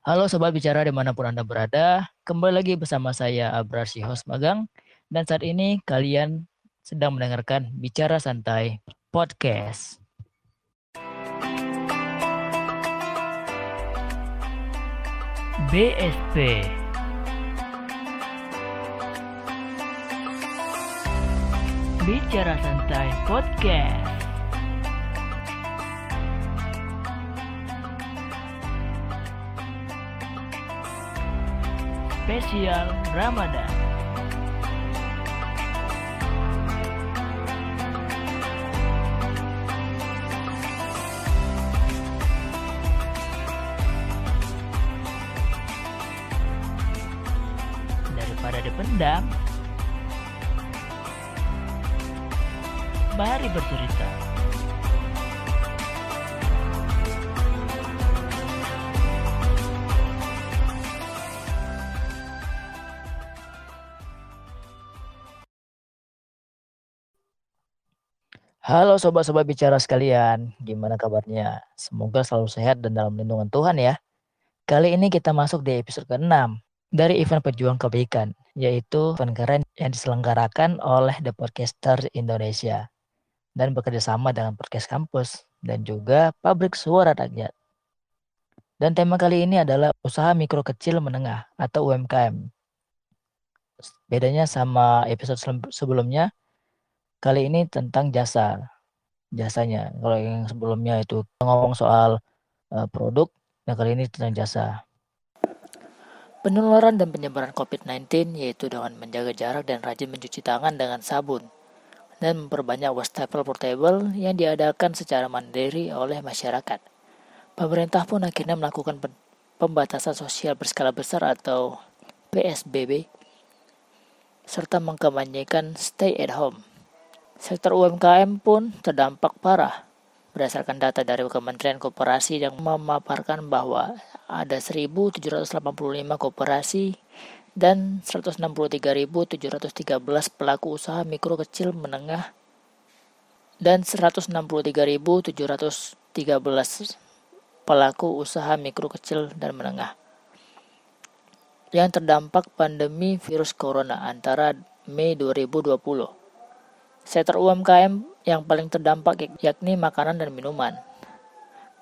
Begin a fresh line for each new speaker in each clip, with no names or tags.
Halo Sobat Bicara di mana pun Anda berada, kembali lagi bersama saya Abrasi host magang, dan saat ini kalian sedang mendengarkan Bicara Santai Podcast. BSP Bicara Santai Podcast spesial Ramadan. Daripada dipendam, mari bercerita. Halo sobat-sobat bicara sekalian, gimana kabarnya? Semoga selalu sehat dan dalam lindungan Tuhan ya. Kali ini kita masuk di episode ke-6 dari event Pejuang Kebaikan, yaitu event keren yang diselenggarakan oleh The Podcaster Indonesia dan bekerjasama dengan Podcast Kampus dan juga Pabrik Suara Rakyat. Dan tema kali ini adalah usaha mikro kecil menengah atau UMKM. Bedanya sama episode sebelumnya, Kali ini tentang jasa, jasanya. Kalau yang sebelumnya itu ngomong soal uh, produk, yang kali ini tentang jasa. Penularan dan penyebaran COVID-19 yaitu dengan menjaga jarak dan rajin mencuci tangan dengan sabun dan memperbanyak wastafel portable yang diadakan secara mandiri oleh masyarakat. Pemerintah pun akhirnya melakukan pembatasan sosial berskala besar atau PSBB serta mengkampanyekan stay at home Sektor UMKM pun terdampak parah. Berdasarkan data dari Kementerian Koperasi yang memaparkan bahwa ada 1.785 koperasi dan 163.713 pelaku usaha mikro kecil menengah dan 163.713 pelaku usaha mikro kecil dan menengah yang terdampak pandemi virus corona antara Mei 2020. Sektor UMKM yang paling terdampak yakni makanan dan minuman.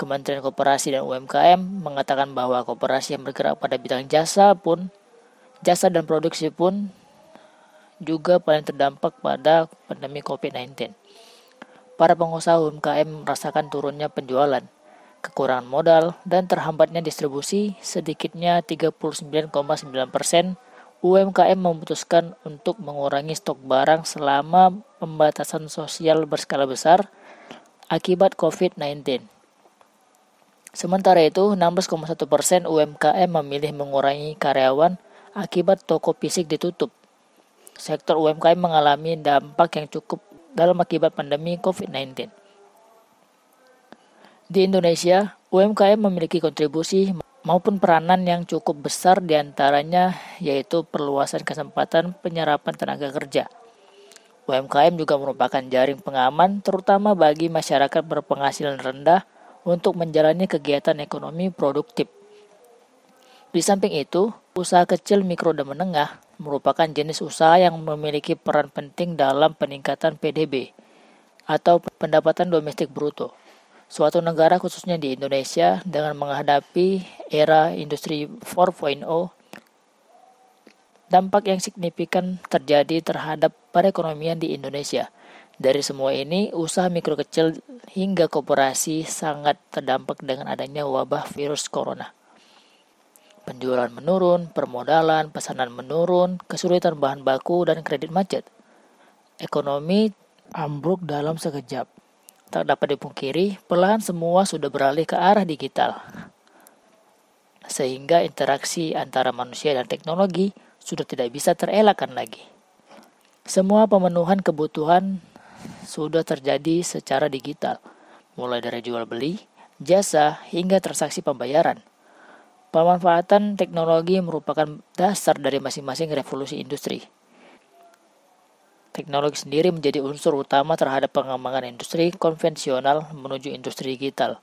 Kementerian Koperasi dan UMKM mengatakan bahwa koperasi yang bergerak pada bidang jasa pun jasa dan produksi pun juga paling terdampak pada pandemi COVID-19. Para pengusaha UMKM merasakan turunnya penjualan, kekurangan modal, dan terhambatnya distribusi sedikitnya 39,9 persen UMKM memutuskan untuk mengurangi stok barang selama pembatasan sosial berskala besar akibat COVID-19. Sementara itu, 16,1 persen UMKM memilih mengurangi karyawan akibat toko fisik ditutup. Sektor UMKM mengalami dampak yang cukup dalam akibat pandemi COVID-19. Di Indonesia, UMKM memiliki kontribusi maupun peranan yang cukup besar di antaranya yaitu perluasan kesempatan penyerapan tenaga kerja. UMKM juga merupakan jaring pengaman terutama bagi masyarakat berpenghasilan rendah untuk menjalani kegiatan ekonomi produktif. Di samping itu, usaha kecil, mikro, dan menengah merupakan jenis usaha yang memiliki peran penting dalam peningkatan PDB atau pendapatan domestik bruto suatu negara khususnya di Indonesia dengan menghadapi era industri 4.0 dampak yang signifikan terjadi terhadap perekonomian di Indonesia. Dari semua ini, usaha mikro kecil hingga koperasi sangat terdampak dengan adanya wabah virus corona. Penjualan menurun, permodalan, pesanan menurun, kesulitan bahan baku, dan kredit macet. Ekonomi ambruk dalam sekejap. Tak dapat dipungkiri, perlahan semua sudah beralih ke arah digital. Sehingga interaksi antara manusia dan teknologi sudah tidak bisa terelakkan lagi. Semua pemenuhan kebutuhan sudah terjadi secara digital, mulai dari jual beli, jasa, hingga transaksi pembayaran. Pemanfaatan teknologi merupakan dasar dari masing-masing revolusi industri Teknologi sendiri menjadi unsur utama terhadap pengembangan industri konvensional menuju industri digital.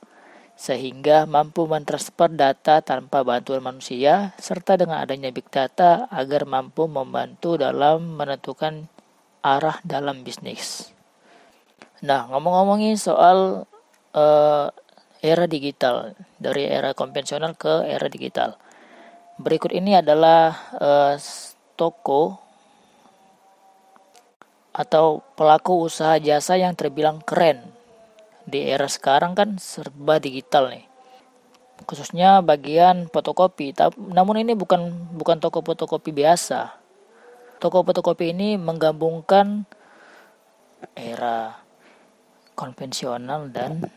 sehingga mampu mentransfer data tanpa bantuan manusia, serta dengan adanya big data agar mampu membantu dalam menentukan arah dalam bisnis. Nah, ngomong-ngomongin soal uh, era digital, dari era konvensional ke era digital. Berikut ini adalah uh, toko atau pelaku usaha jasa yang terbilang keren. Di era sekarang kan serba digital nih. Khususnya bagian fotokopi namun ini bukan bukan toko fotokopi biasa. Toko fotokopi ini menggabungkan era konvensional dan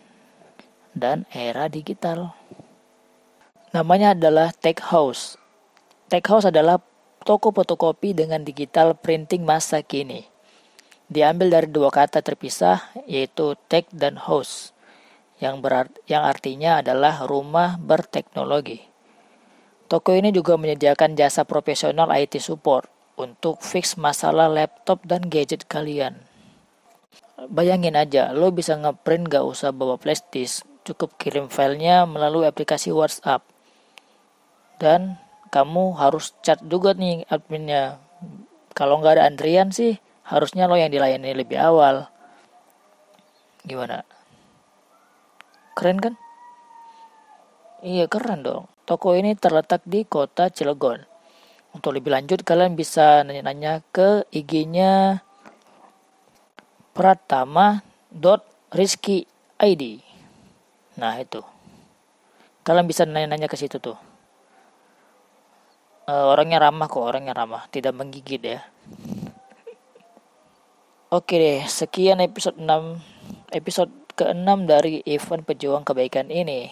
dan era digital. Namanya adalah tech house. Tech house adalah toko fotokopi dengan digital printing masa kini diambil dari dua kata terpisah yaitu tech dan house yang berat, yang artinya adalah rumah berteknologi. Toko ini juga menyediakan jasa profesional IT support untuk fix masalah laptop dan gadget kalian. Bayangin aja, lo bisa ngeprint gak usah bawa flash disk, cukup kirim filenya melalui aplikasi WhatsApp. Dan kamu harus chat juga nih adminnya. Kalau nggak ada antrian sih, harusnya lo yang dilayani lebih awal. Gimana? Keren kan? Iya keren dong. Toko ini terletak di kota Cilegon. Untuk lebih lanjut kalian bisa nanya-nanya ke IG-nya pratama dot rizky ID nah itu. Kalian bisa nanya-nanya ke situ tuh. Uh, orangnya ramah kok orangnya ramah. Tidak menggigit ya Oke deh, sekian episode 6 episode ke-6 dari event pejuang kebaikan ini.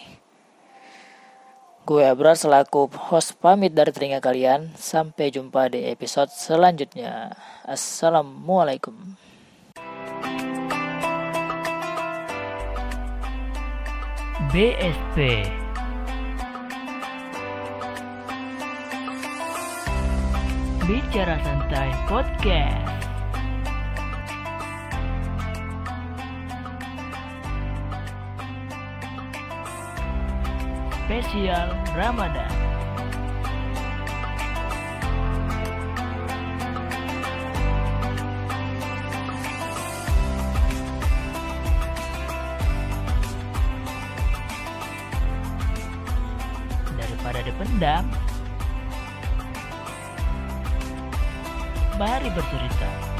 Gue Abrar selaku host pamit dari telinga kalian. Sampai jumpa di episode selanjutnya. Assalamualaikum.
BSP Bicara Santai Podcast spesial Ramadan. Daripada dipendam, mari bercerita.